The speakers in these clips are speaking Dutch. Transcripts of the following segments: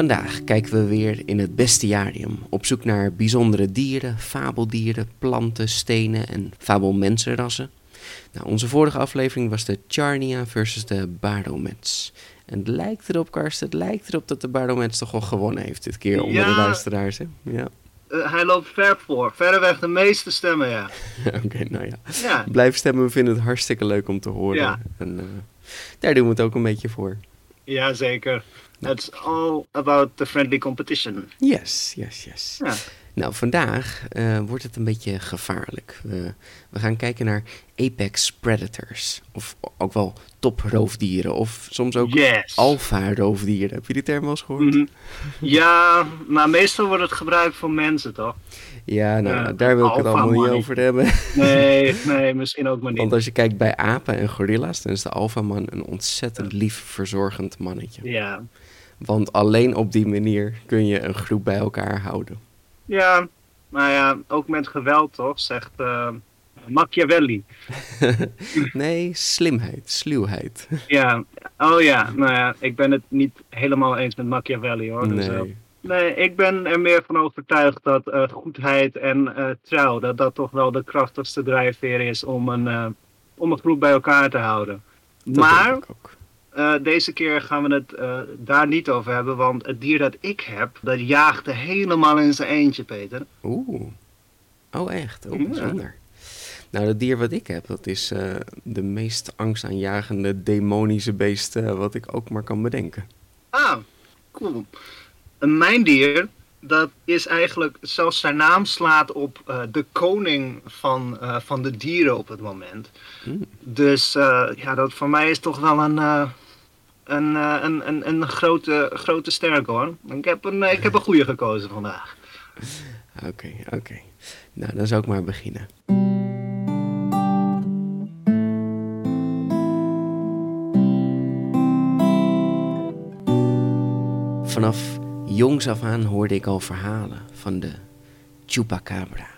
Vandaag kijken we weer in het bestiarium op zoek naar bijzondere dieren, fabeldieren, planten, stenen en fabelmensenrassen. Nou, onze vorige aflevering was de Charnia versus de Baromets. En het lijkt erop, Karsten, het lijkt erop dat de Baromets toch wel gewonnen heeft dit keer onder de luisteraars. Hè? Ja, Eh, hij loopt ver voor. Verreweg de meeste stemmen, ja. oké, nou ja. Ja, Blijf stemmen, we vinden het hartstikke leuk om te horen. Ja. En eh, daar doen we het ook een beetje voor. ja It's all about the friendly competition. Yes, yes, yes. Ja. Nou, vandaag eh, wordt het een beetje gevaarlijk. We, we gaan kijken naar apex predators. Of ook wel toproofdieren. Of soms ook Yes. alpha roofdieren. Heb je die term wel eens gehoord? Mhm. Ja, maar meestal wordt het gebruikt voor mensen, toch? Ja, nou, daar wil ik het allemaal niet over hebben. Nee, nee, misschien ook maar Want niet. als je kijkt bij apen en gorilla's, dan is de alfaman een ontzettend lief, verzorgend mannetje. Ja. Want alleen op die manier kun je een groep bij elkaar houden. ja, maar ja, ook met geweld, toch? Zegt eh, Machiavelli. nee, slimheid, sluwheid. Ja, oh ja, nou ja, ik ben het niet helemaal eens met Machiavelli, hoor. Dus, Nee. Nee, ik ben er meer van overtuigd dat eh, goedheid en eh, trouw, dat dat toch wel de krachtigste drijfveer is om een, om een groep bij elkaar te houden. Dat maar eh, deze keer gaan we het eh, daar niet over hebben, want het dier dat ik heb, dat jaagde helemaal in zijn eentje, Peter. Oeh. Oh, echt? Oh, Ja. bijzonder. Nou, het dier wat ik heb, dat is eh, de meest angstaanjagende demonische beest wat ik ook maar kan bedenken. Ah, cool. Een mijndier, dat is eigenlijk, zelfs zijn naam slaat op de koning van, van de dieren op het moment. Mm. Dus ja, dat voor mij is toch wel een, een, eh, een, een, een grote, grote sterk hoor. Ik heb een, ik heb een goede gekozen vandaag. Oké, oké. Nou, dan zou ik maar beginnen. Vanaf jongs af aan hoorde ik al verhalen van de Chupacabra.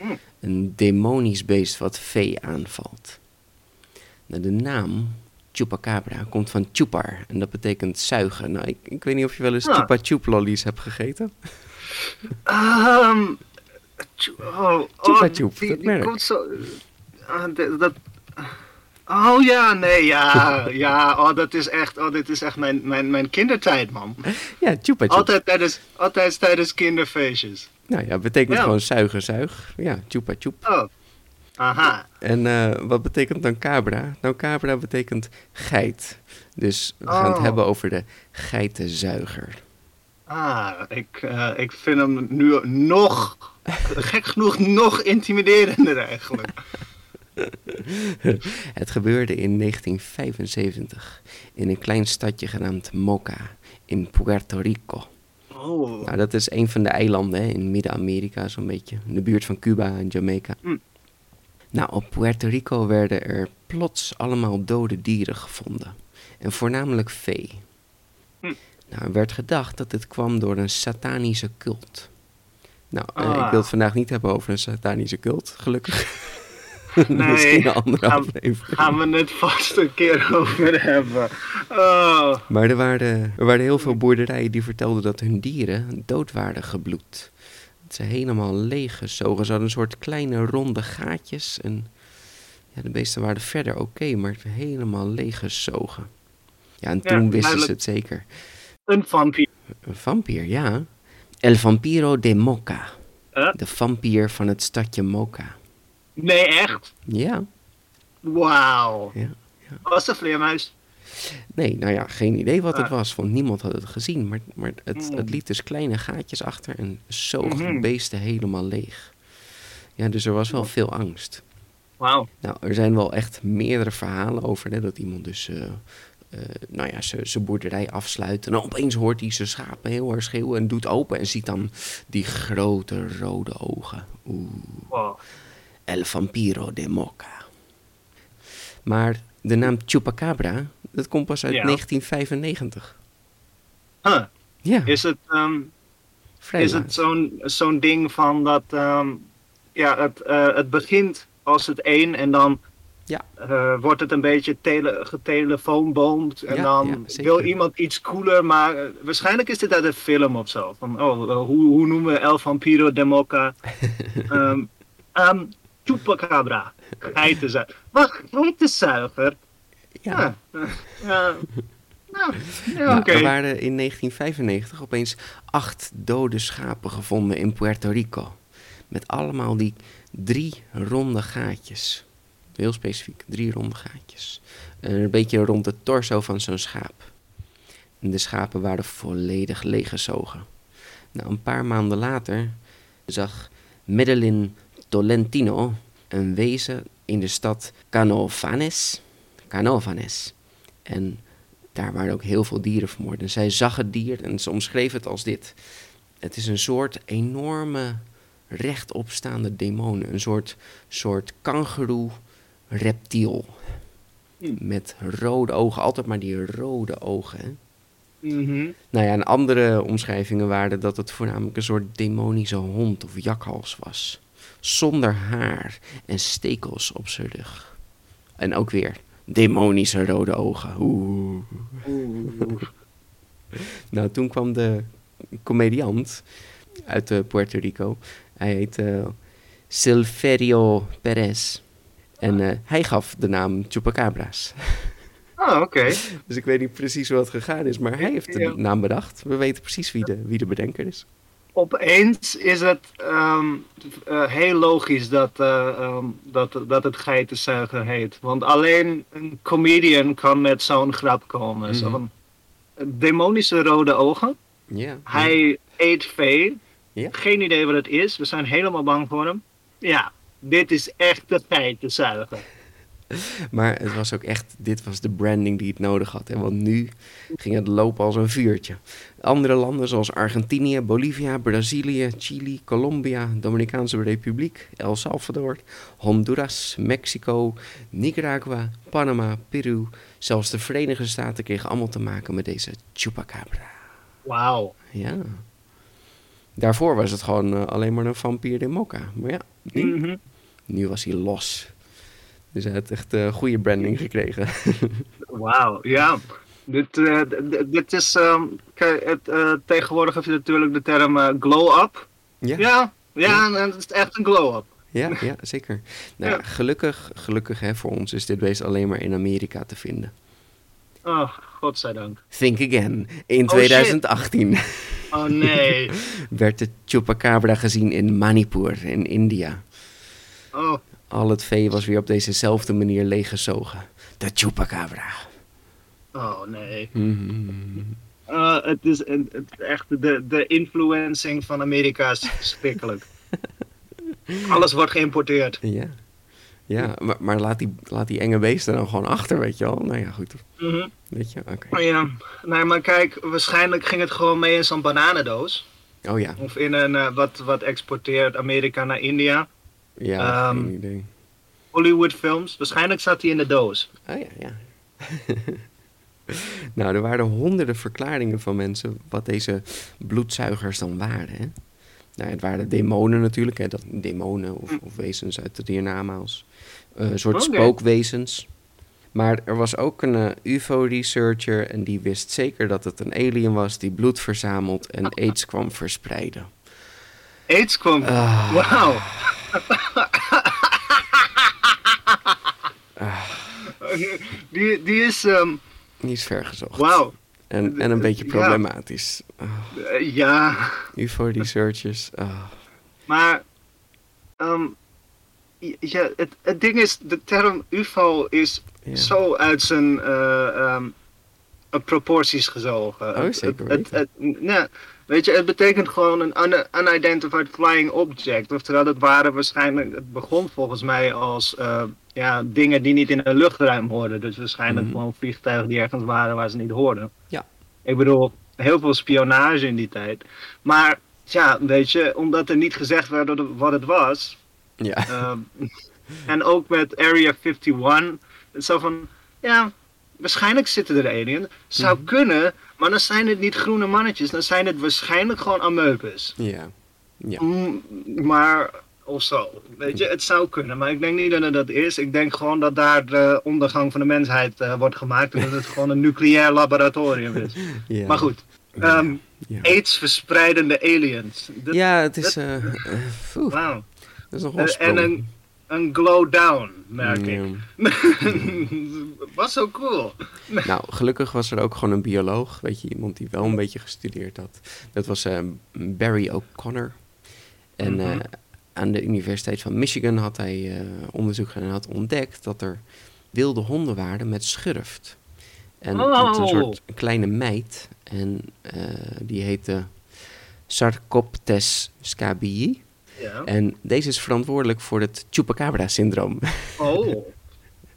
Mm. Een demonisch beest wat vee aanvalt. Nou, de naam Chupacabra komt van chupar en dat betekent zuigen. Nou, ik, ik weet niet of je wel eens Ah. chupa chup lollies hebt gegeten. Tjo- oh, Chupa oh, Chup, die- dat merk. komt zo. dat, oh ja, nee, ja, ja, oh, dat is echt, oh, dit is echt mijn, mijn, mijn kindertijd, man. Ja, chupa chup. Altijd tijdens, altijd tijdens kinderfeestjes. Nou ja, betekent Ja. gewoon zuigen, zuig. Ja, chupa chup. Oh, aha. En eh, wat betekent dan cabra? Nou, cabra betekent geit. Dus we gaan het Oh. hebben over de geitenzuiger. Ah, ik, eh, ik vind hem nu nog, gek genoeg, nog intimiderender eigenlijk. Het gebeurde in 1975 in een klein stadje genaamd Moca in Puerto Rico. Oh, Nou, dat is een van de eilanden hè, in Midden-Amerika, zo'n beetje. In de buurt van Cuba en Jamaica. Hm. Nou, op Puerto Rico werden er plots allemaal dode dieren gevonden. En voornamelijk vee. Hm. Nou, er werd gedacht dat dit kwam door een satanische cult. Nou, eh, Ah. ik wil het vandaag niet hebben over een satanische cult, gelukkig. Nee, Misschien een andere gaan- aflevering. gaan we het vast een keer over hebben. Oh, Maar er waren, er waren heel veel boerderijen die vertelden dat hun dieren dood waren gebloed. Dat ze helemaal leeg gezogen. Ze hadden een soort kleine ronde gaatjes. En ja, de beesten waren verder oké, maar helemaal leeg gezogen. Ja, en Ja, toen wisten ze het zeker. een vampier. Een vampier, ja. El Vampiro de Moca. Huh? De vampier van het stadje Moca. Nee, echt? Ja, Wauw. ja. Was een vleermuis? Nee, nou ja, geen idee wat het was, want niemand had het gezien. Maar, maar het, Mm. het liet dus kleine gaatjes achter en zoog de Mhm. beesten helemaal leeg. Ja, dus er was wel veel angst. Wauw. Nou, er zijn wel echt meerdere verhalen over hè, dat iemand dus, eh, eh, nou ja, zijn boerderij afsluit. En dan opeens hoort hij zijn schapen heel erg schreeuwen en doet open en ziet dan die grote rode ogen. Oeh. Wow. El Vampiro de Moca. Maar de naam Chupacabra, dat komt pas uit Ja. 1995. Huh. Ja, Is het, ehm, is het zo'n zo'n ding van dat, ehm, ja, het, eh, het begint als het één en dan Ja. eh, wordt het een beetje tele getelefoonboomd. En Ja, dan ja, wil iemand iets cooler, maar eh, waarschijnlijk is dit uit een film of zo. Van, oh, hoe, hoe noemen we El Vampiro de Mocha? Ehm ehm, Chupacabra. Geitenzuiger. Wat? Geitenzuiger? Ja. Ja. ja. Nou. Er waren in 1995 opeens acht dode schapen gevonden in Puerto Rico. Met allemaal die drie ronde gaatjes. Heel specifiek, drie ronde gaatjes. Een beetje rond de torso van zo'n schaap. En de schapen waren volledig leeggezogen. Nou, een paar maanden later zag Medellin Tolentino een wezen in de stad Canovanes. En daar waren ook heel veel dieren vermoord. En zij zag het dier en ze omschreef het als dit. Het is een soort enorme rechtopstaande demonen. Een soort, soort kangeroe reptiel. Hmm. Met rode ogen. Altijd maar die rode ogen. Hè? Mhm. Nou ja, en andere omschrijvingen waren dat het voornamelijk een soort demonische hond of jakhals was. Zonder haar en stekels op zijn rug. En ook weer demonische rode ogen. Oeh. Oeh. Nou, toen kwam de comediant uit eh, Puerto Rico. Hij heet eh, Silverio Perez. En eh, hij gaf de naam Chupacabras. Ah, oké. Dus ik weet niet precies hoe het gegaan is, maar hij heeft de naam bedacht. We weten precies wie de, wie de bedenker is. Opeens is het ehm, eh, heel logisch dat, eh, ehm, dat, dat het geitenzuiger heet. Want alleen een comedian kan met zo'n grap komen. Mhm. van, demonische rode ogen. Ja. Hij eet vee. Geen idee wat het is. We zijn helemaal bang voor hem. Ja, dit is echt de geitenzuiger. Maar het was ook echt, dit was de branding die het nodig had. Hè? Want nu ging het lopen als een vuurtje. Andere landen zoals Argentinië, Bolivia, Brazilië, Chili, Colombia, Dominicaanse Republiek, El Salvador, Honduras, Mexico, Nicaragua, Panama, Peru. Zelfs de Verenigde Staten kregen allemaal te maken met deze chupacabra. Wauw. Ja. Daarvoor was het gewoon eh, alleen maar een vampier in Mocha. Maar ja, nu, Mhm. nu was hij los. Dus hij had echt een goede branding gekregen. Wauw, ja. Dit, eh, dit is. kijk, het, eh, tegenwoordig heb je natuurlijk de term glow-up. ja. Ja, ja, en het is echt een glow-up. Ja, ja, zeker. Nou. Ja. gelukkig, gelukkig hè, voor ons is dit beest alleen maar in Amerika te vinden. Oh, godzijdank. Think again. In Oh, 2018 Oh nee. werd de chupacabra gezien in Manipur in India. Oh, Al het vee was weer op dezezelfde manier leeggezogen. De chupacabra. oh nee. Mhm. Eh, het is het, echt de, de influencing van Amerika is verschrikkelijk. Alles wordt geïmporteerd. Ja, ja maar, maar laat, die, laat die enge beesten dan gewoon achter, weet je wel. Nou ja, goed. Mhm. Weet je, oké. Maar Ja, nee, maar kijk, waarschijnlijk ging het gewoon mee in zo'n bananendoos. Oh ja, Of in een, eh, wat, wat exporteert Amerika naar India. Ja, Ehm, geen idee. Hollywood films. Waarschijnlijk zat hij in de doos. Oh ja, ja. nou, er waren honderden verklaringen van mensen wat deze bloedzuigers dan waren. Hè? Nou, het waren demonen natuurlijk, hè? Dat, demonen of, of wezens uit de hiernamaals. Eh, een soort spookwezens. Maar er was ook een eh, UFO-researcher en die wist zeker dat het een alien was die bloed verzamelt en aids kwam verspreiden. AIDS kwam. Ah. Wauw. Die, die is. Die is vergezocht. Wauw. En, en een beetje problematisch. Ah, Eh, ja. UFO-researchers. ah. Maar. ehm, ja, het, het ding is, de term UFO is Ja. zo uit zijn eh, proporties gezogen. Oh, zeker het, het, het- nee, weet je, het betekent gewoon een un- unidentified flying object. Oftewel, het waren waarschijnlijk, het begon volgens mij als eh, ja, dingen die niet in een luchtruim hoorden. Dus waarschijnlijk Mhm. gewoon vliegtuigen die ergens waren waar ze niet hoorden. Ja. Ik bedoel, heel veel spionage in die tijd. Maar ja, weet je, omdat er niet gezegd werd wat het- was. Ja. Ehm, en ook met Area 51. het Zo van, ja, waarschijnlijk zitten er aliens. Zou Mhm. kunnen, maar dan zijn het niet groene mannetjes. Dan zijn het waarschijnlijk gewoon ameubes. Ja. Ja. Mm, maar of zo. Weet je, het zou kunnen, maar ik denk niet dat het dat is. Ik denk gewoon dat daar de ondergang van de mensheid eh, wordt gemaakt en dat het gewoon een nucleair laboratorium is. Ja. Maar goed, ehm, Ja. AIDS verspreidende aliens. Dat, Ja, het is... eh eh, oeh, Wauw. dat is nog wel Eh, en een, een glow down, merk ik. Ja. Was zo cool. Nou, gelukkig was er ook gewoon een bioloog, weet je, iemand die wel een beetje gestudeerd had. Dat was eh, Barry O'Connor. En Mhm. eh, aan de Universiteit van Michigan had hij eh, onderzoek gedaan en had ontdekt dat er wilde honden waren met schurft. En Oh. een soort kleine meid. En die heette Sarcoptes scabii. Ja. En deze is verantwoordelijk voor het Chupacabra-syndroom. Oh.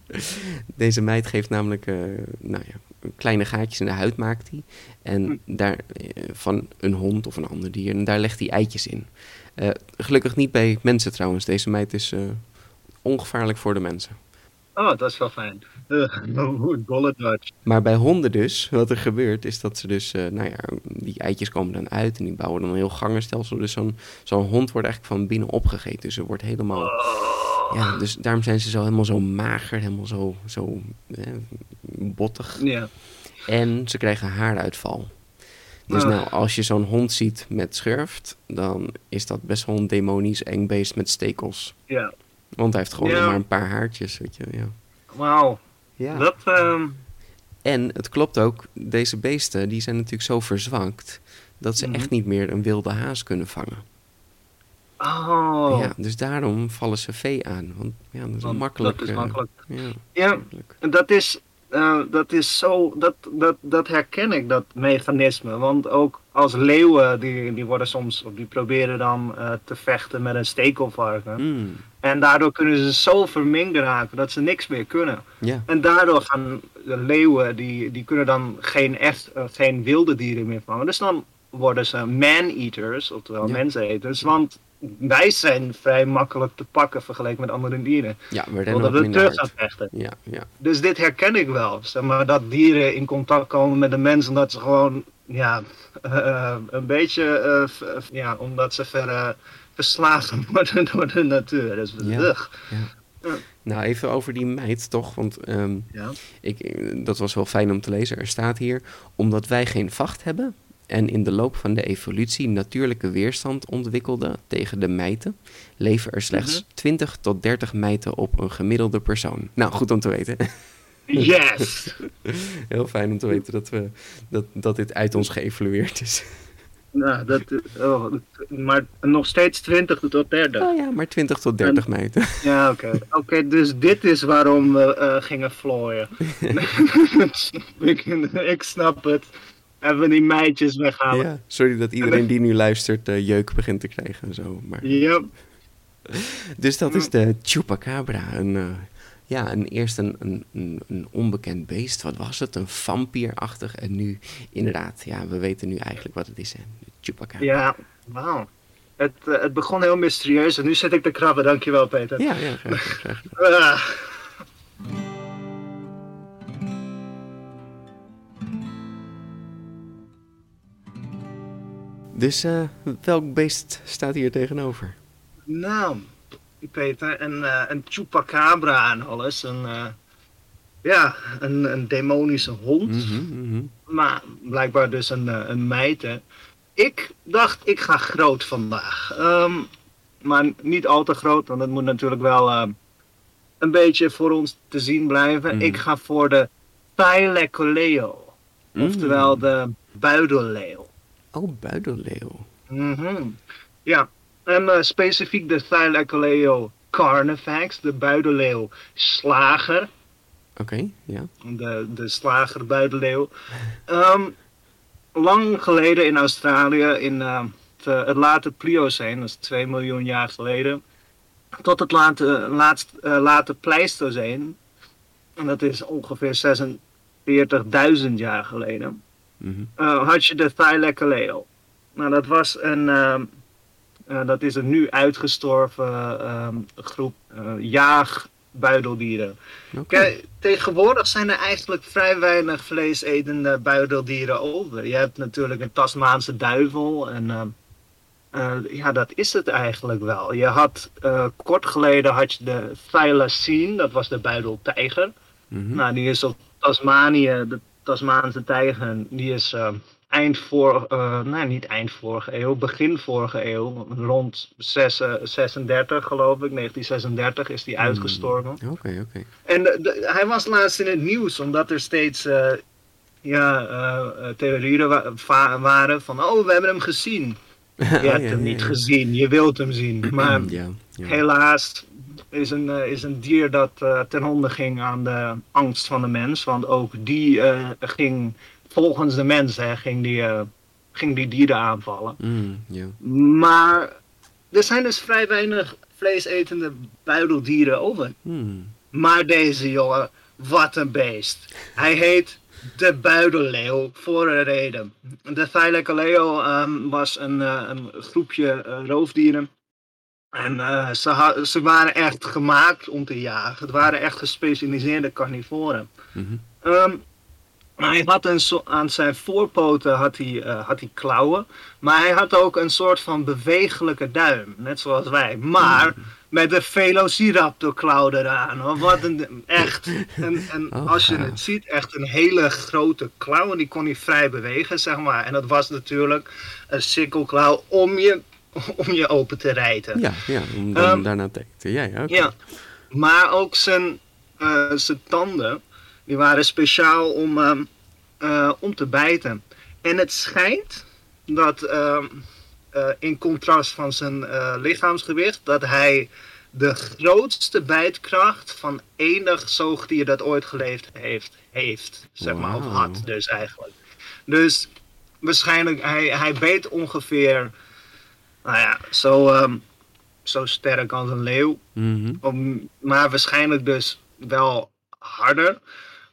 Deze meid geeft namelijk eh, nou ja, kleine gaatjes in de huid maakt hij. En daar eh, van een hond of een ander dier. En daar legt hij eitjes in. Eh, gelukkig niet bij mensen trouwens. Deze meid is ongevaarlijk voor de mensen. Oh, dat is wel fijn. Dollar Dutch. Maar bij honden dus, wat er gebeurt, is dat ze dus, eh, nou ja, die eitjes komen dan uit en die bouwen dan een heel gangenstelsel. Dus zo'n zo'n hond wordt eigenlijk van binnen opgegeten. Dus ze wordt helemaal, Oh. ja, dus daarom zijn ze zo helemaal zo mager, helemaal zo, zo eh, bottig. Ja. En ze krijgen haaruitval. Dus nou, als je zo'n hond ziet met schurft, dan is dat best wel een demonisch eng beest met stekels. Ja. Want hij heeft gewoon Ja. maar een paar haartjes, weet je. Ja. Wauw. ja. Dat, ehm, En het klopt ook, deze beesten die zijn natuurlijk zo verzwakt dat ze Mhm. echt niet meer een wilde haas kunnen vangen. oh. Ja, dus daarom vallen ze vee aan. Want ja, dat is Want makkelijk. Dat is eh, makkelijk. ja, Ja, makkelijk. dat is, eh, dat is zo, dat, dat, dat herken ik, dat mechanisme. Want ook als leeuwen, die, die worden soms, of die proberen dan eh, te vechten met een stekelvarken. Mm, En daardoor kunnen ze zo verminkt raken dat ze niks meer kunnen. ja, En daardoor gaan de leeuwen, die, die kunnen dan geen, echt, eh, geen wilde dieren meer vangen. Dus dan worden ze man-eaters, oftewel Ja. menseneters. Want wij zijn vrij makkelijk te pakken vergeleken met andere dieren. ja, we rennen Omdat we terug gaan vechten. Ja, ja, Dus dit herken ik wel. Zeg maar, dat dieren in contact komen met de mensen, omdat ze gewoon, ja, eh, een beetje, v- ja, omdat ze ver, verslagen worden door de natuur. Dus Ja. Nou, even over die meid toch, want ehm, Ja. ik, dat was wel fijn om te lezen. Er staat hier, omdat wij geen vacht hebben en in de loop van de evolutie natuurlijke weerstand ontwikkelden tegen de mijten, leven er slechts 20 tot 30 mijten op een gemiddelde persoon. Nou, goed om te weten. Yes! Heel fijn om te weten dat, we, dat, dat dit uit ons geëvolueerd is. Nou, dat, oh, maar nog steeds 20 tot 30. Oh ja, maar 20 tot 30 mijten. Ja, oké. Oké, dus dit is waarom we eh, gingen vlooien. ik, ik snap het. Even die meidjes weghalen. Ja, sorry dat iedereen die nu luistert eh, jeuk begint te krijgen en zo. Maar... Yep. Dus dat is de Chupacabra. Een, eh, ja, een, eerst een, een, een, onbekend beest. Wat was het? Een vampierachtig. En nu, inderdaad, ja, we weten nu eigenlijk wat het is. Hè? De Chupacabra. Ja, wauw. Het, eh, het begon heel mysterieus en nu zit ik te krabben. Dankjewel, Peter. ja, ja graag. Ah. Dus eh, welk beest staat hier tegenover? nou, Peter, een, eh, een chupacabra en alles. Een, eh, ja, een, een demonische hond. Mhm, mhm. Maar blijkbaar dus een, eh, een meid, hè. Ik dacht, ik ga groot vandaag. Ehm, maar niet al te groot, want het moet natuurlijk wel eh, een beetje voor ons te zien blijven. Mhm. Ik ga voor de Thylacoleo. Mm. Oftewel de buidelleeuw. Oh, buidelleeuw. Mhm. Ja, en eh, specifiek de Thylacoleo carnifex, de buidelleeuw slager. Oké, ja. de, de slager buidelleeuw. Ehm lang geleden in Australië, in eh, het, eh, het late Pliocene, dat is 2 miljoen jaar geleden, tot het late, laatst, late Pleistocene, en dat is ongeveer 46.000 jaar geleden, Mhm. eh, had je de Thylacoleo. Nou, dat was een, ehm, eh, dat is een nu uitgestorven ehm, groep eh, jaagbuideldieren. Kijk, tegenwoordig zijn er eigenlijk vrij weinig vleesetende buideldieren over. Je hebt natuurlijk een Tasmaanse duivel en ehm, eh, ja, dat is het eigenlijk wel. Je had, kort geleden had je de thylacine, dat was de buideltijger. Mhm. Nou, die is op Tasmanië, de Tasmaanse tijger, die is eh, eind voor, eh, nee niet eind vorige eeuw, begin vorige eeuw, rond zes- eh, 36 geloof ik, 1936 is die Hmm. uitgestorven. Oké, oké. En de- de- hij was laatst in het nieuws, omdat er steeds eh, ja, eh, eh, theorieën wa- waren van, oh, we hebben hem gezien. Je Oh, hebt ja, hem niet ja. gezien, je wilt hem zien. Maar helaas is een, eh, is een dier dat eh, ten onder ging aan de angst van de mens. Want ook die eh, ging, volgens de mens, hè, ging, die, eh, ging die dieren aanvallen. Mm. Maar er zijn dus vrij weinig vleesetende buideldieren over. Mm. Maar deze jongen, wat een beest. Hij heet de buidelleeuw voor een reden. De Thylacoleo ehm was een, eh, een groepje eh, roofdieren. En ze waren echt gemaakt om te jagen. Het waren echt gespecialiseerde carnivoren. Mhm. Ehm, hij had een so- aan zijn voorpoten had hij, eh, had hij klauwen. Maar hij had ook een soort van bewegelijke duim. Net zoals wij. Maar met de Velociraptor klauw eraan. hoor. Wat een, echt. En, en Oh, als je het ziet, echt een hele grote klauw. En die kon hij vrij bewegen, zeg maar. En dat was natuurlijk een sikkelklauw om je, om je open te rijten. Ja, ja, om Ehm, daarna te eten. Ja, ja. Ja, maar ook zijn, eh, zijn tanden, die waren speciaal om, ehm, eh, om te bijten. En het schijnt dat, ehm, eh, in contrast van zijn eh, lichaamsgewicht, dat hij de grootste bijtkracht van enig zoogdier dat ooit geleefd heeft, heeft zeg maar, of had dus eigenlijk. Dus waarschijnlijk, hij, hij beet ongeveer, nou ja, zo, ehm, zo sterk als een leeuw. Mhm. Om, maar waarschijnlijk dus wel harder.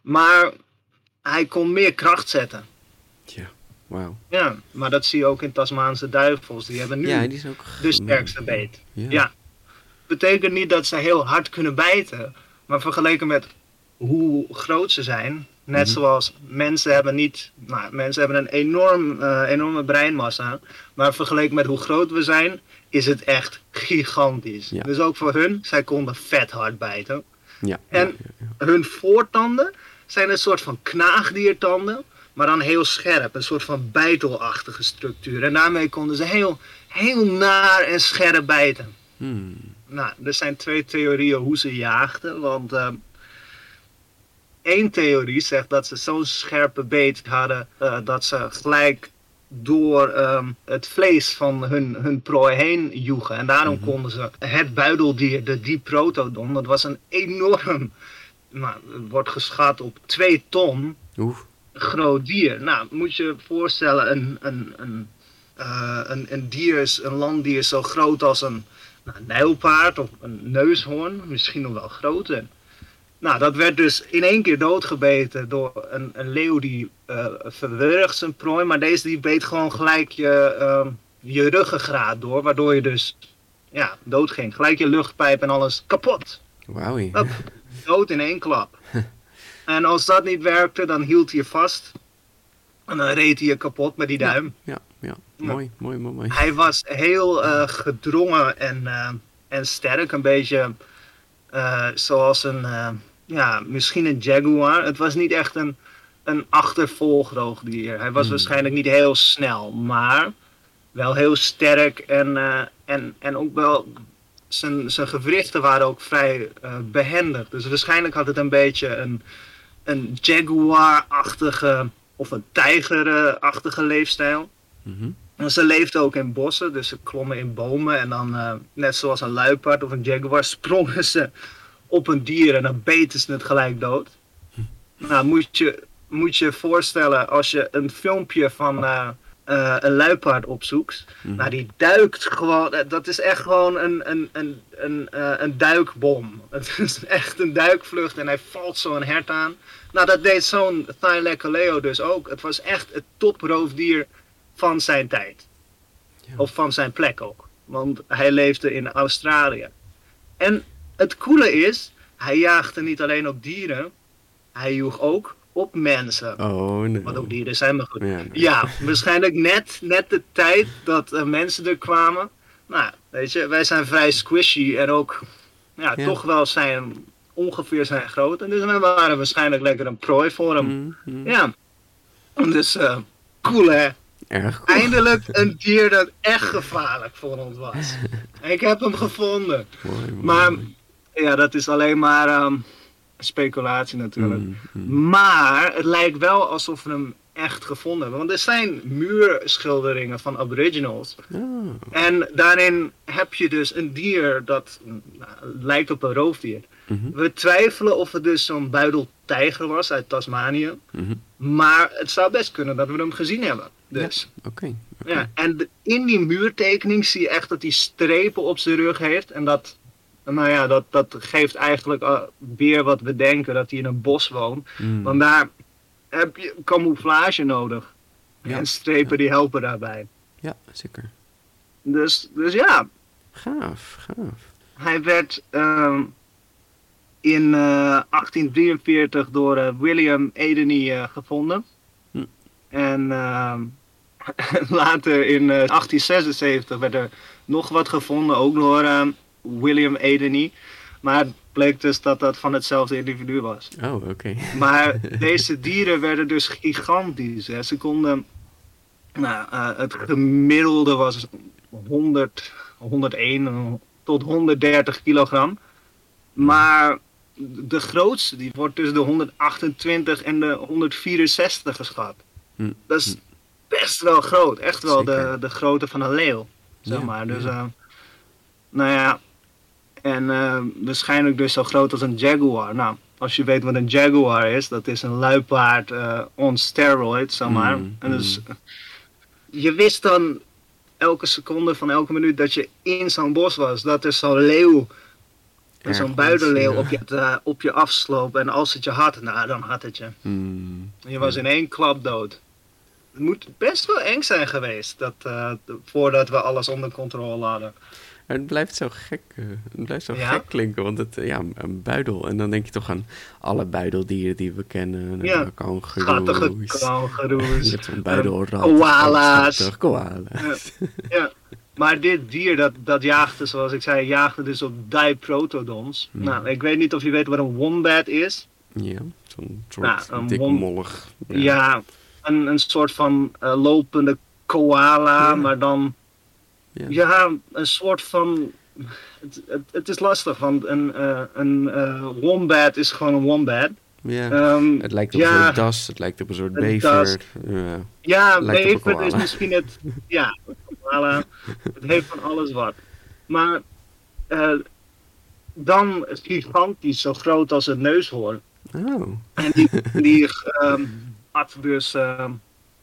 Maar hij kon meer kracht zetten. Ja, wauw. Ja, maar dat zie je ook in Tasmaanse duivels. Die hebben nu Ja, die ook... de sterkste beet. Ja. Ja. Betekent niet dat ze heel hard kunnen bijten. Maar vergeleken met hoe groot ze zijn. Net Mhm. zoals mensen hebben niet. Nou, mensen hebben een enorm, eh, enorme breinmassa. Maar vergeleken met hoe groot we zijn. Is het echt gigantisch. Ja. Dus ook voor hun. Zij konden vet hard bijten. Ja, En-. Hun voortanden zijn een soort van knaagdiertanden, maar dan heel scherp, een soort van bijtelachtige structuur. En daarmee konden ze heel, heel naar en scherp bijten. Hmm. Nou, er zijn twee theorieën hoe ze jaagden, want ehm één theorie zegt dat ze zo'n scherpe beet hadden eh, dat ze gelijk door ehm, het vlees van hun, hun prooi heen joegen. En daarom Mhm. konden ze het buideldier, de diprotodon, dat was een enorm, nou, het wordt geschat op 2 ton groot dier. Nou, moet je je voorstellen, een, een, een, eh, een, een dier is, een landdier zo groot als een nou, nijlpaard of een neushoorn, misschien nog wel groter. Nou, dat werd dus in één keer doodgebeten door een, een leeuw die verwurgt zijn prooi, maar deze die beet gewoon gelijk je, ehm, je ruggengraat door, waardoor je dus ja, dood ging. Gelijk je luchtpijp en alles kapot Wauw. Dood in één klap. en als dat niet werkte, dan hield hij je vast. En dan reed hij je kapot met die duim. Ja, ja. Mooi, mooi, mooi, mooi. Hij was heel eh, gedrongen en, eh, en sterk. Een beetje eh, zoals een, ja, misschien een jaguar. Het was niet echt een, een achtervolgroogdier. Hij was Hmm. waarschijnlijk niet heel snel, maar wel heel sterk en, en, en ook wel zijn, zijn gewrichten waren ook vrij eh, behendig. Dus waarschijnlijk had het een beetje een, een jaguar-achtige of een tijger-achtige leefstijl. Mhm. En ze leefden ook in bossen, dus ze klommen in bomen en dan, eh, net zoals een luipaard of een jaguar, sprongen ze op een dier en dan beten ze het gelijk dood. Nou, moet je moet je voorstellen als je een filmpje van eh, eh, een luipaard opzoekt. Mhm. Nou, die duikt gewoon, eh, dat is echt gewoon een, een, een, een, eh, een duikbom. Het is echt een duikvlucht en hij valt zo'n hert aan. Nou, dat deed zo'n Thylacoleo dus ook. Het was echt het toproofdier van zijn tijd. Ja. Of van zijn plek ook. Want hij leefde in Australië. En het coole is, hij jaagde niet alleen op dieren, hij joeg ook op mensen. Oh, nee. Wat ook dieren zijn, maar goed. Ja, nee. Ja, waarschijnlijk net, net de tijd dat eh, mensen er kwamen. Nou, weet je, wij zijn vrij squishy en ook ja, Ja. toch wel zijn ongeveer zijn groot. En dus we waren waarschijnlijk lekker een prooi voor hem. Mm, mm. Ja. Dus eh, cool hè. Erg cool. Eindelijk een dier dat echt gevaarlijk voor ons was. Ik heb hem gevonden. Mooi, mooi, Maar ja, dat is alleen maar ehm, speculatie natuurlijk. Mm, mm. Maar het lijkt wel alsof we hem echt gevonden hebben. Want er zijn muurschilderingen van aboriginals. Ah, En daarin heb je dus een dier dat nou, lijkt op een roofdier. mhm, We twijfelen of het dus zo'n buideltijger was uit Tasmanië. mhm. Maar het zou best kunnen dat we hem gezien hebben. Dus. Oké. Ja, en de- in die muurtekening zie je echt dat hij strepen op zijn rug heeft. En dat, nou ja, dat, dat geeft eigenlijk uh, weer wat we denken dat hij in een bos woont. Mm. Want daar heb je camouflage nodig. Ja, En strepen die helpen daarbij. Ja, zeker. Dus, dus ja, Gaaf, gaaf. hij werd ehm, in eh, 1843 door eh, William Edeny eh, gevonden. Hm. En ehm, later in eh, 1876 werd er nog wat gevonden, ook door ehm, William Edeny. Maar het bleek dus dat dat van hetzelfde individu was. Oh, oké. Maar deze dieren werden dus gigantisch. Hè. Ze konden, nou, eh, het gemiddelde was 100, 101 tot 130 kilogram. Maar de grootste, die wordt tussen de 128 en de 164 geschat. Hm, Dat is best wel groot. Echt wel de, Zeker. de grootte van een leeuw. Zeg Ja, maar. Dus, ja. eh, nou ja. En eh, waarschijnlijk dus zo groot als een jaguar. Nou, als je weet wat een jaguar is, dat is een luipaard eh, on steroids, zeg maar. Mm, en dus, je wist dan elke seconde van elke minuut dat je in zo'n bos was. Dat er zo'n leeuw, zo'n buidenleeuw ja. op, je, eh, op je afsloop. En als het je had, nou dan had het je. Mm. Je was in één klap dood. Het moet best wel eng zijn geweest, dat, eh, voordat we alles onder controle hadden. Maar het blijft zo gek, eh, het blijft zo Ja. gek klinken, want het, eh, ja, een buidel. En dan denk je toch aan alle buideldieren die we kennen. Ja. Ja. Schattige Je hebt zo'n buidelrat. koala's. schattig, Koala's. ja. Maar dit dier, dat, dat jaagde, zoals ik zei, jaagde dus op diprotodons. Hmm. Nou, ik weet niet of je weet wat een wombat is. Ja, zo'n soort Nou, een dik wom- mollig. Ja, een, een soort van eh, lopende koala, Ja. maar dan... Ja. Ja, een soort van... Het, het, het is lastig, want een, eh, een eh, wombat is gewoon een wombat. Ja. Ehm, het lijkt op ja, een soort das, het lijkt op een soort bever. Ja. Ja, bever is misschien het. Ja, het heeft van alles wat. Maar eh, dan gigantisch, zo groot als een neushoorn. Oh, En die, die ehm,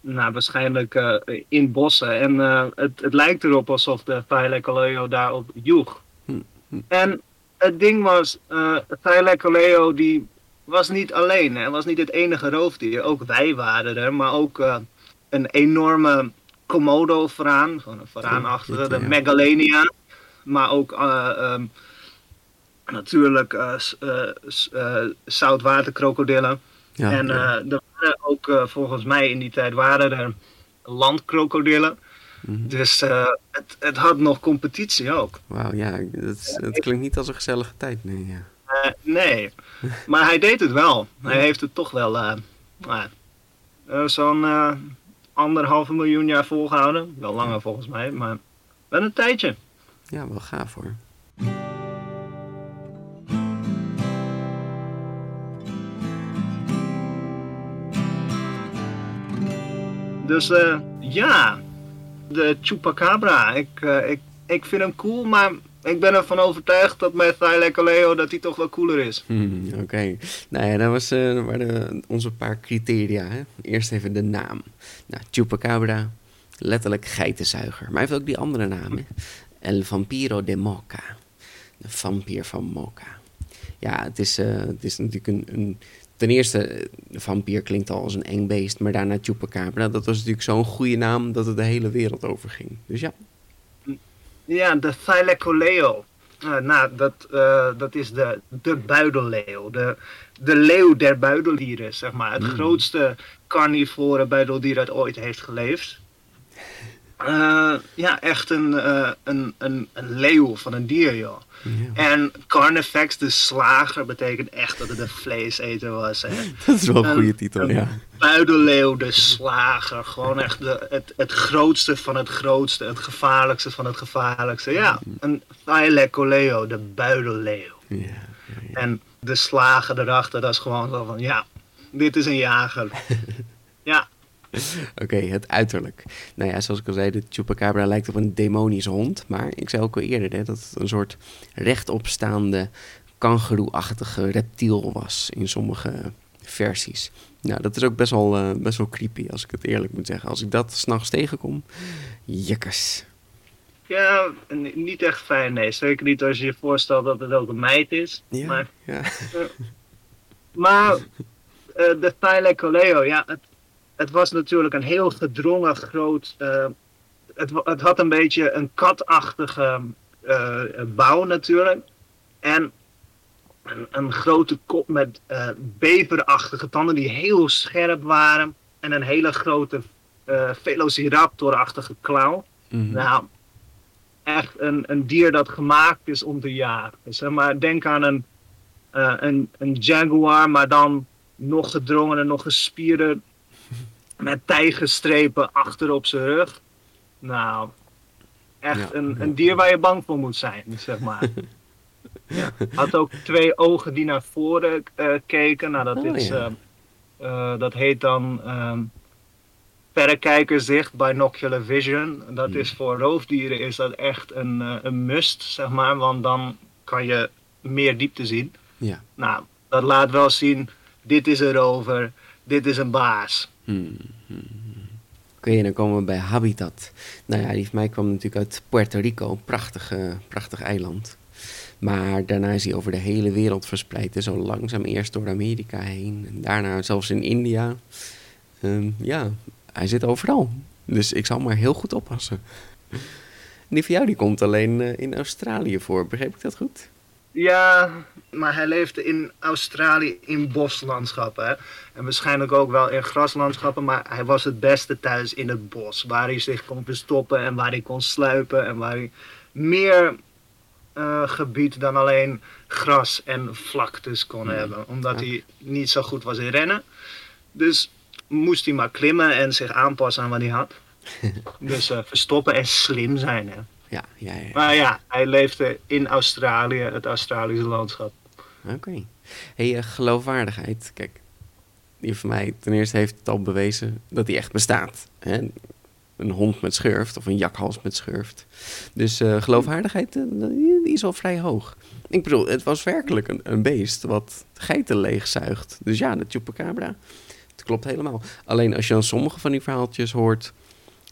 nou, waarschijnlijk eh, in bossen. En eh, het, het lijkt erop alsof de Thailekkaleo daarop joeg. Hm, hm. En het ding was, eh Thailekkaleo die was niet alleen. Hij was niet het enige roofdier. Ook wij waren er, maar ook een enorme Komodo-varaan. Gewoon een varaanachtige, de. Megalenia. Maar ook eh, ehm, natuurlijk zoutwaterkrokodillen. Ja. en eh, er waren ook eh, volgens mij in die tijd waren er landkrokodillen. Mhm. Dus eh, het, het had nog competitie ook. Wauw, ja, dat, klinkt niet als een gezellige tijd, nee. Ja. Nee, maar hij deed het wel. Hij heeft het toch wel nou zo'n anderhalve miljoen jaar volgehouden. Wel langer volgens mij, maar wel een tijdje. ja, wel gaaf hoor. Dus eh, ja, de Chupacabra. Ik, eh, ik, ik vind hem cool, maar ik ben ervan overtuigd dat met Thailekkaleo dat hij toch wel cooler is. Oké, nou ja, dat, was, eh, waren onze paar criteria. Hè? Eerst even de naam. Nou, Chupacabra, letterlijk geitenzuiger. Maar hij heeft ook die andere naam? El Vampiro de Moca. De vampier van Moca. Ja, het is, het is natuurlijk een... Ten eerste, eh, vampier klinkt al als een eng beest, maar daarna Chupacabra. Dat was natuurlijk zo'n goede naam dat het de hele wereld over ging. Dus ja, Ja, de Thailekkaleo. Uh, nou, dat, uh, dat is de, de buidelleeuw. De, de leeuw der buideldieren, zeg maar. Het Mm. grootste carnivore buideldier dat ooit heeft geleefd. Uh, ja, echt een, uh, een, een, een leeuw van een dier, joh. Ja. En Carnifex, de slager, betekent echt dat het een vleeseter was. Hè. Dat is wel een goede titel, een ja. Buidelleeuw, de slager. Gewoon echt de, het, het grootste van het grootste. Het gevaarlijkste van het gevaarlijkste. Ja, een Thylacoleo, de buidelleeuw. En de slager erachter, dat is gewoon zo van, ja, dit is een jager. ja, Oké, het uiterlijk. Nou ja, zoals ik al zei, de chupacabra lijkt op een demonische hond. Maar ik zei ook al eerder hè, dat het een soort rechtopstaande, kangeroe-achtige reptiel was in sommige versies. Nou, dat is ook best wel, eh, best wel creepy, als ik het eerlijk moet zeggen. Als ik dat s'nachts tegenkom, jekkers. ja, niet echt fijn, nee. Zeker niet als je je voorstelt dat het ook een meid is. Ja, Maar, ja. maar eh, de Thylacoleo, ja, het, het was natuurlijk een heel gedrongen groot... eh, het, het had een beetje een katachtige eh, bouw natuurlijk. En een, een grote kop met eh, beverachtige tanden die heel scherp waren. En een hele grote velociraptor-achtige klauw. Mhm. Nou, echt een, een dier dat gemaakt is om te jagen. Zeg maar, denk aan een, een, een jaguar, maar dan nog gedrongener, nog gespierder. Met tijgerstrepen achter op zijn rug. Nou, echt Ja, een, ja. een dier waar je bang voor moet zijn, zeg maar. ja. Had ook twee ogen die naar voren eh, keken. Nou, dat, Oh, is, eh, eh, dat heet dan ehm verrekijkerzicht, binocular vision. Dat is voor roofdieren is dat echt een, een must, zeg maar. Want dan kan je meer diepte zien. Ja. Nou, dat laat wel zien, dit is een rover, dit is een baas. Hmm. Oké, dan komen we bij Habitat. Nou ja, die van mij kwam natuurlijk uit Puerto Rico, prachtig, prachtig eiland. Maar daarna is hij over de hele wereld verspreid. En zo langzaam eerst door Amerika heen. En daarna zelfs in India. Ehm, ja, hij zit overal. Dus ik zal maar heel goed oppassen. En die van jou die komt alleen eh, in Australië voor. Begreep ik dat goed? Ja, maar hij leefde in Australië in boslandschappen. Hè? En waarschijnlijk ook wel in graslandschappen. Maar hij was het beste thuis in het bos. Waar hij zich kon verstoppen en waar hij kon sluipen. En waar hij meer eh, gebied dan alleen gras en vlaktes kon Ja. hebben. Omdat Ja. hij niet zo goed was in rennen. Dus moest hij maar klimmen en zich aanpassen aan wat hij had. dus eh, verstoppen en slim zijn. Hè? Ja, ja, ja. Maar ja, hij leefde in Australië, het Australische landschap. Oké. Hey, eh, geloofwaardigheid. Kijk, die van mij ten eerste heeft het al bewezen dat hij echt bestaat. Hè? Een hond met schurft of een jakhals met schurft. Dus eh, geloofwaardigheid, eh, die is al vrij hoog. Ik bedoel, het was werkelijk een, een beest wat geiten leegzuigt. Dus ja, de chupacabra, het klopt helemaal. Alleen als je dan sommige van die verhaaltjes hoort...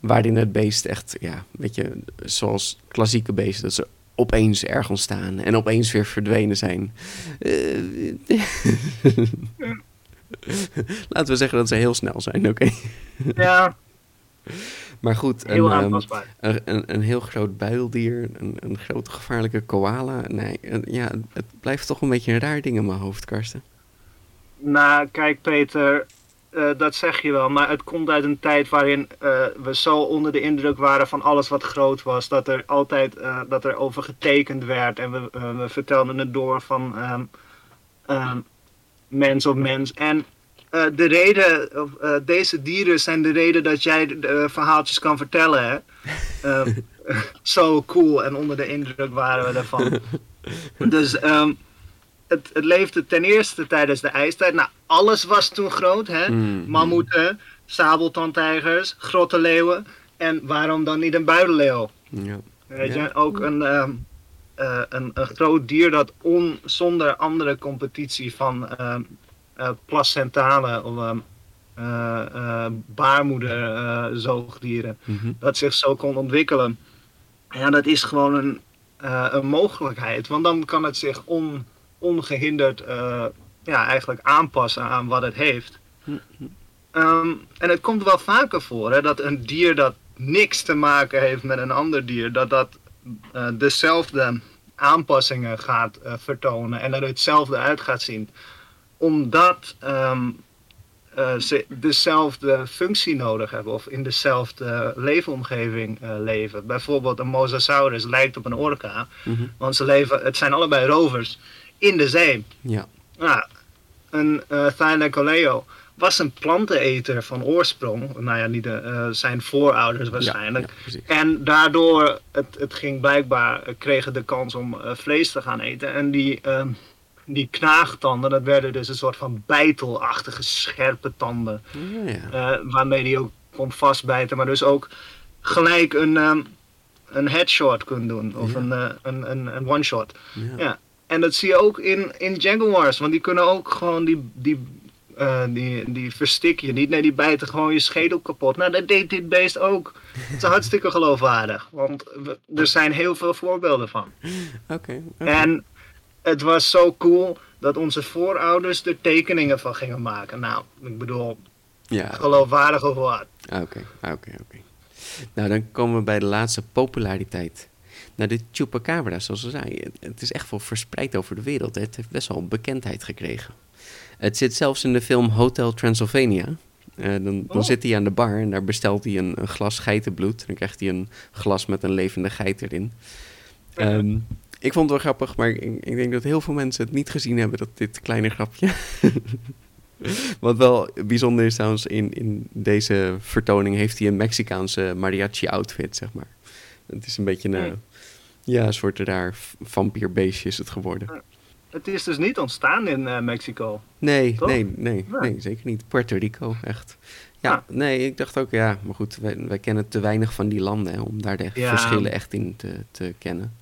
waarin het beest echt, ja, weet je, zoals klassieke beesten... dat ze opeens ergens staan en opeens weer verdwenen zijn. Eh, Laten we zeggen dat ze heel snel zijn, oké. Ja, Maar goed, een, heel ehm, een, een, een heel groot buildier, een, een grote gevaarlijke koala. Nee, ja, het blijft toch een beetje een raar ding in mijn hoofd, Karsten. Nou, kijk Peter, eh, dat zeg je wel, maar het komt uit een tijd waarin eh, we zo onder de indruk waren van alles wat groot was, dat er altijd eh, dat er over getekend werd en we, we vertelden het door van ehm, ehm, mens op mens. En de reden, deze dieren zijn de reden dat jij verhaaltjes kan vertellen. Hè? Ehm, zo cool en onder de indruk waren we ervan. Dus ehm, het, het leefde ten eerste tijdens de ijstijd. Nou, alles was toen groot, hè? Mm. Mammoeten, sabeltandtijgers, grottenleeuwen. En waarom dan niet een buidelleeuw? Ja. Weet Ja. je, ook een, ehm, eh, een, een groot dier dat on, zonder andere competitie van eh, placentale of ehm, eh, eh, baarmoeder eh, zoogdieren, Mhm. dat zich zo kon ontwikkelen. Ja, dat is gewoon een, een mogelijkheid. Want dan kan het zich on, ongehinderd eh, ja, eigenlijk aanpassen aan wat het heeft. Ehm, en het komt wel vaker voor hè, dat een dier dat niks te maken heeft met een ander dier, dat dat eh, dezelfde aanpassingen gaat eh, vertonen en er hetzelfde uit gaat zien. Omdat ehm, eh, ze dezelfde functie nodig hebben of in dezelfde leefomgeving leven. Bijvoorbeeld een mosasaurus lijkt op een orka, Mhm. want ze leven, het zijn allebei rovers in de zee. Ja. Nou, een uh, Thylacoleo was een planteneter van oorsprong. Nou ja, niet de, eh, zijn voorouders waarschijnlijk. Ja, ja, precies. en daardoor, het, het ging blijkbaar, eh, kregen de kans om eh, vlees te gaan eten. En die, ehm, die knaagtanden, dat werden dus een soort van bijtelachtige scherpe tanden. Ja, eh, waarmee die ook kon vastbijten. Maar dus ook gelijk een, ehm, een headshot kon doen. Of een, eh, een, een, een one-shot. ja. En dat zie je ook in, in Jaguars, want die kunnen ook gewoon die, die, eh, die, die verstik je niet. Nee, die bijten gewoon je schedel kapot. Nou, dat deed dit beest ook. Het is hartstikke geloofwaardig, want we- er zijn heel veel voorbeelden van. Oké. oké. En het was zo cool dat onze voorouders er tekeningen van gingen maken. Nou, ik bedoel, Ja, geloofwaardig of wat. Oké, oké, oké. Nou, dan komen we bij de laatste populariteit. Nou, de chupacabra, zoals we zeiden, het- is echt wel verspreid over de wereld. Het heeft best wel bekendheid gekregen. Het zit zelfs in de film Hotel Transylvania. Eh, dan dan Oh. zit hij aan de bar en daar bestelt hij een, een glas geitenbloed. Dan krijgt hij een glas met een levende geit erin. Ehm, ik vond het wel grappig, maar ik, ik denk dat heel veel mensen het niet gezien hebben, dat dit kleine grapje. Wat wel bijzonder is trouwens, in, in deze vertoning heeft hij een Mexicaanse mariachi-outfit, zeg maar. Het is een beetje een. Ja, een soort raar vampierbeestje is het geworden. Het is dus niet ontstaan in eh, Mexico. Nee, Toch? nee, nee, Ja. nee, zeker niet. Puerto Rico, echt. Ja, Ah. nee, ik dacht ook, ja, maar goed, wij, wij kennen te weinig van die landen hè, om daar de Ja. verschillen echt in te, te kennen.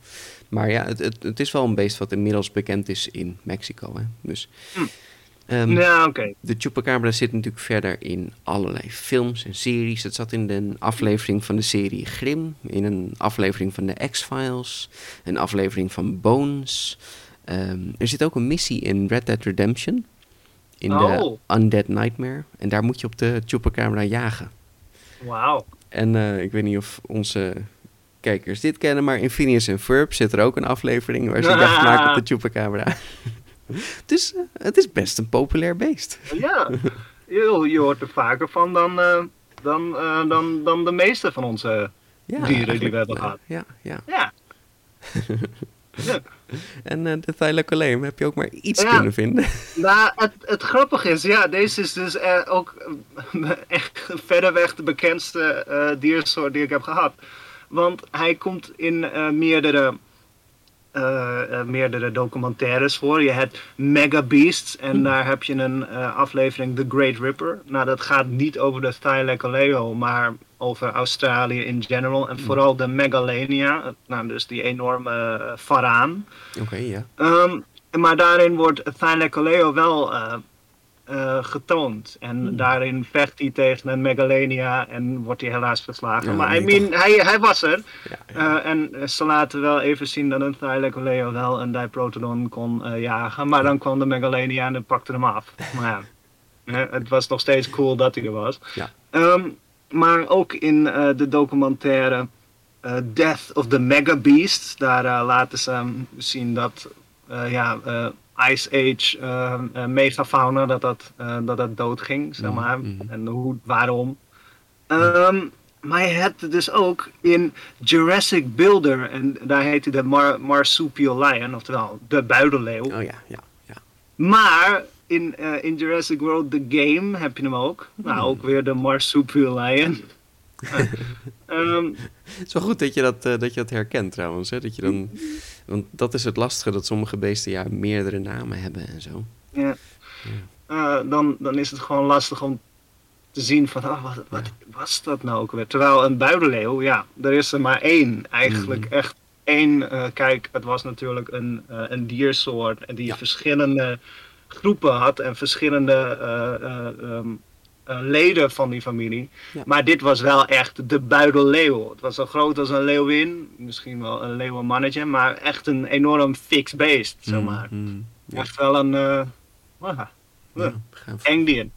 Maar ja, het, het, het is wel een beest wat inmiddels bekend is in Mexico. Hè? Dus, Hm. Ehm, Ja, oké. De Chupacabra zit natuurlijk verder in allerlei films en series. Het zat in een aflevering van de serie Grimm, in een aflevering van de X-Files, een aflevering van Bones. Ehm, er zit ook een missie in Red Dead Redemption, in de Oh. Undead Nightmare. En daar moet je op de Chupacabra jagen. Wauw. En eh, ik weet niet of onze kijkers dit kennen, maar in Phineas en Ferb zit er ook een aflevering waar ze jacht maken op de Chupacabra. Dus het is best een populair beest. Ja, je, je hoort er vaker van dan, eh, dan, eh, dan, dan de meeste van onze Ja, dieren die we hebben gehad. Ja, ja. Ja. ja. En eh, de Thylacolem heb je ook maar iets Ja. kunnen vinden. Nou, het, het grappige is, ja, deze is dus ook eh, echt verreweg de bekendste diersoort die ik heb gehad. Want hij komt in meerdere, meerdere documentaires voor. Je hebt Mega Beasts en daar heb je een eh, aflevering The Great Ripper. Nou, dat gaat niet over de Thylacoleo, maar over Australië in general. En vooral de Megalania, nou, dus die enorme varaan. Oké, ja. Um, maar daarin wordt Thylacoleo wel uh, uh, getoond. En Hmm. daarin vecht hij tegen een Megalania en wordt hij helaas verslagen. Ja, maar I mean, hij, hij was er. ja. Uh, en ze laten wel even zien dat een Thylacoleo wel een Diprotodon kon uh, jagen. Maar dan kwam de Megalania en pakte hem af. Maar ja, het was nog steeds cool dat hij er was. Ja. Um, maar ook in de documentaire Death of the Mega Beasts, daar laten ze zien dat ja, Ice Age megafauna, dat dat, dat dat doodging, zeg maar. Mm -hmm. En hoe, waarom. Um, maar je hebt dus ook in Jurassic Builder, en daar heet hij de Mar Marsupial Lion, oftewel de buidelleeuw. Oh ja, ja, ja. Maar in, uh, in Jurassic World The Game heb je hem ook. Nou, Hmm. ook weer de Marsupial Lion. Um, het is wel goed dat je dat, uh, dat je dat herkent trouwens. Hè? Dat je dan, want dat is het lastige, dat sommige beesten ja, meerdere namen hebben en zo. Ja. ja. Uh, dan, dan is het gewoon lastig om te zien van, oh, wat, wat ja. was dat nou ook weer? Terwijl een buidelleeuw, ja, er is er maar één. Eigenlijk mm. echt één. Uh, kijk, het was natuurlijk een, een diersoort die ja. verschillende groepen had en verschillende um, leden van die familie. Ja. Maar dit was wel echt de buidelleeuw. Het was zo groot als een leeuwin, misschien wel een leeuwenmannetje, maar echt een enorm fix beest, zeg maar. Mm, ja. Echt wel een uh, uh, eng dier.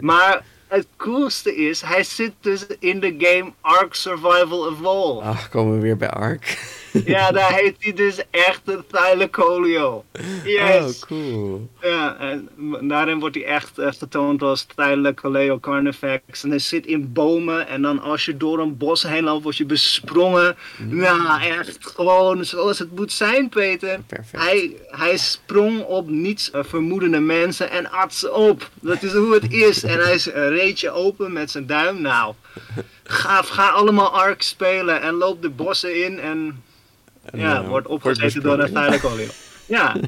maar het coolste is, hij zit dus in de game Ark Survival Evolved. Ach, komen we weer bij Ark. Ja, daar heet hij dus echt de Thylacoleo. Yes. Oh, cool. Ja, en daarin wordt hij echt uh, getoond als Thylacoleo carnifex. En hij zit in bomen en dan als je door een bos heen loopt, word je besprongen. Mm. Nou, echt gewoon zoals het moet zijn, Peter. Perfect. Hij, hij sprong op niets uh, vermoedende mensen en at ze op. Dat is hoe het is. En hij reed je open met zijn duim. Nou, ga, ga allemaal Ark spelen en loop de bossen in en, En, ja, eh, wordt opgegeten door een. Thylacoleo. Ja,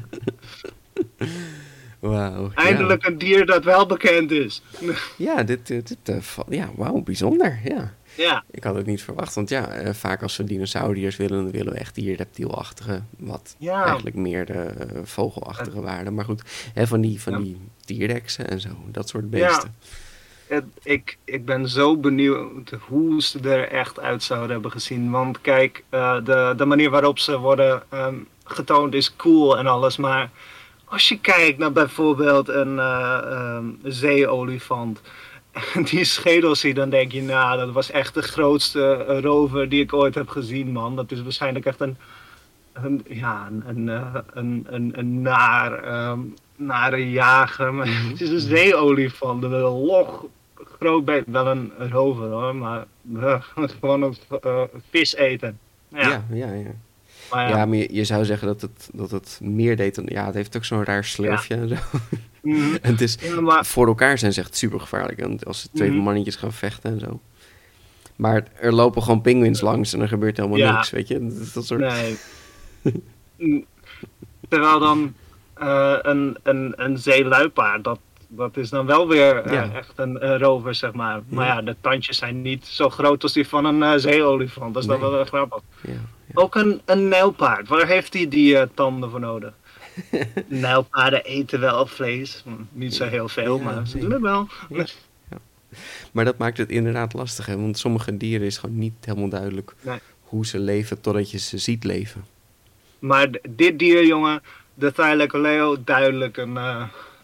Wauw. ja. eindelijk een dier dat wel bekend is. Ja, dit, dit, dit, eh, ja, wauw, bijzonder. Ja. Ja, Ik had het niet verwacht, want ja, eh, vaak als we dinosauriërs willen, dan willen we echt die reptielachtige, wat Ja. eigenlijk meer de eh, vogelachtige waarden. Maar goed, hè, van die, van die T-rexen en zo, dat soort Ja. Ik, ik ben zo benieuwd hoe ze er echt uit zouden hebben gezien. Want kijk, eh, de, de manier waarop ze worden ehm, getoond is cool en alles. Maar als je kijkt naar bijvoorbeeld een eh, ehm, zeeolifant. Die schedel zie, dan denk je, nou, dat was echt de grootste eh, rover die ik ooit heb gezien, man. Dat is waarschijnlijk echt een, ja, een, een, een, een, naar, ehm, nare jager. Maar het is een zeeolifant, een log, groot beest. Wel een rover hoor, maar gewoon een eh, vis eten. Ja, Ja, ja, ja. maar Ja, ja. maar je, je zou zeggen dat het, dat het meer deed dan... Ja, het heeft ook zo'n raar slurfje en zo. Mhm. En het is, maar voor elkaar zijn ze echt super gevaarlijk. En als ze twee Mhm. mannetjes gaan vechten en zo. Maar er lopen gewoon pinguïns langs en er gebeurt helemaal niks, weet je. Dat, soort... Nee. Terwijl dan eh, een, een, een zeeluipaard, dat, dat is dan wel weer eh, Ja. echt een, rover, zeg maar. Maar Ja. ja, de tandjes zijn niet zo groot als die van een eh, zeeolifant. Dat is dan wel grappig. Ook een, een nijlpaard, waar heeft hij die eh, tanden voor nodig? Nijlpaarden eten wel vlees. Hm, Niet zo heel veel, maar ze doen het wel. Maar dat maakt het inderdaad lastig, hè? Want sommige dieren is gewoon niet helemaal duidelijk Nee. hoe ze leven totdat je ze ziet leven. Maar dit dier, jongen, de Thylacoleo, duidelijk een,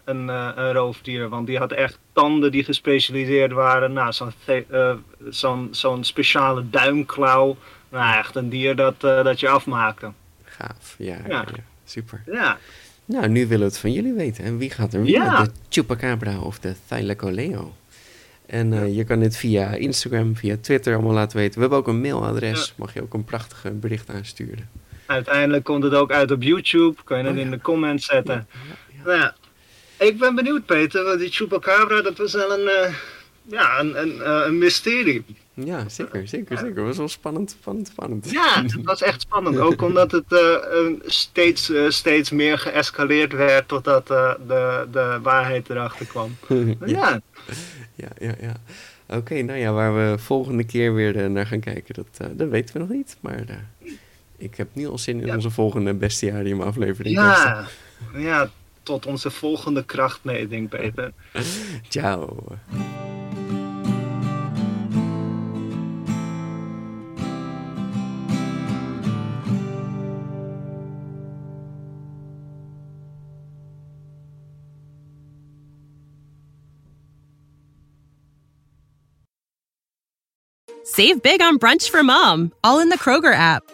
een, eh, een roofdier. Want die had echt tanden die gespecialiseerd waren. Nou, zo'n eh, zo'n zo'n speciale duimklauw. Nou, echt een dier dat, eh, dat je afmaakte. Gaaf, ja, ja. Super. Ja, Nou, nu willen we het van jullie weten. En wie gaat er winnen? Ja. De Chupacabra of de Thylacoleo? En je kan dit via Instagram, via Twitter allemaal laten weten. We hebben ook een mailadres. Mag je ook een prachtige bericht aansturen. uiteindelijk komt het ook uit op YouTube. Kan je het Oh, ja. in de comments zetten. Ja. Nou ja, ik ben benieuwd, Peter. Want die Chupacabra, dat was wel een, eh, ja, een, een, eh, een mysterie. Ja, zeker, zeker, zeker. Dat was wel spannend, spannend, spannend. Ja, het was echt spannend. Ook omdat het eh, steeds, steeds meer geëscaleerd werd totdat de, de waarheid erachter kwam. ja, Ja, ja, ja. Oké, nou ja, waar we volgende keer weer naar gaan kijken, dat, dat weten we nog niet. Maar ik heb nu al zin in Ja. onze volgende bestiarium aflevering. ja, ja, tot onze volgende krachtmeting, Peter. Ciao. Save big on brunch for mom, all in the Kroger app.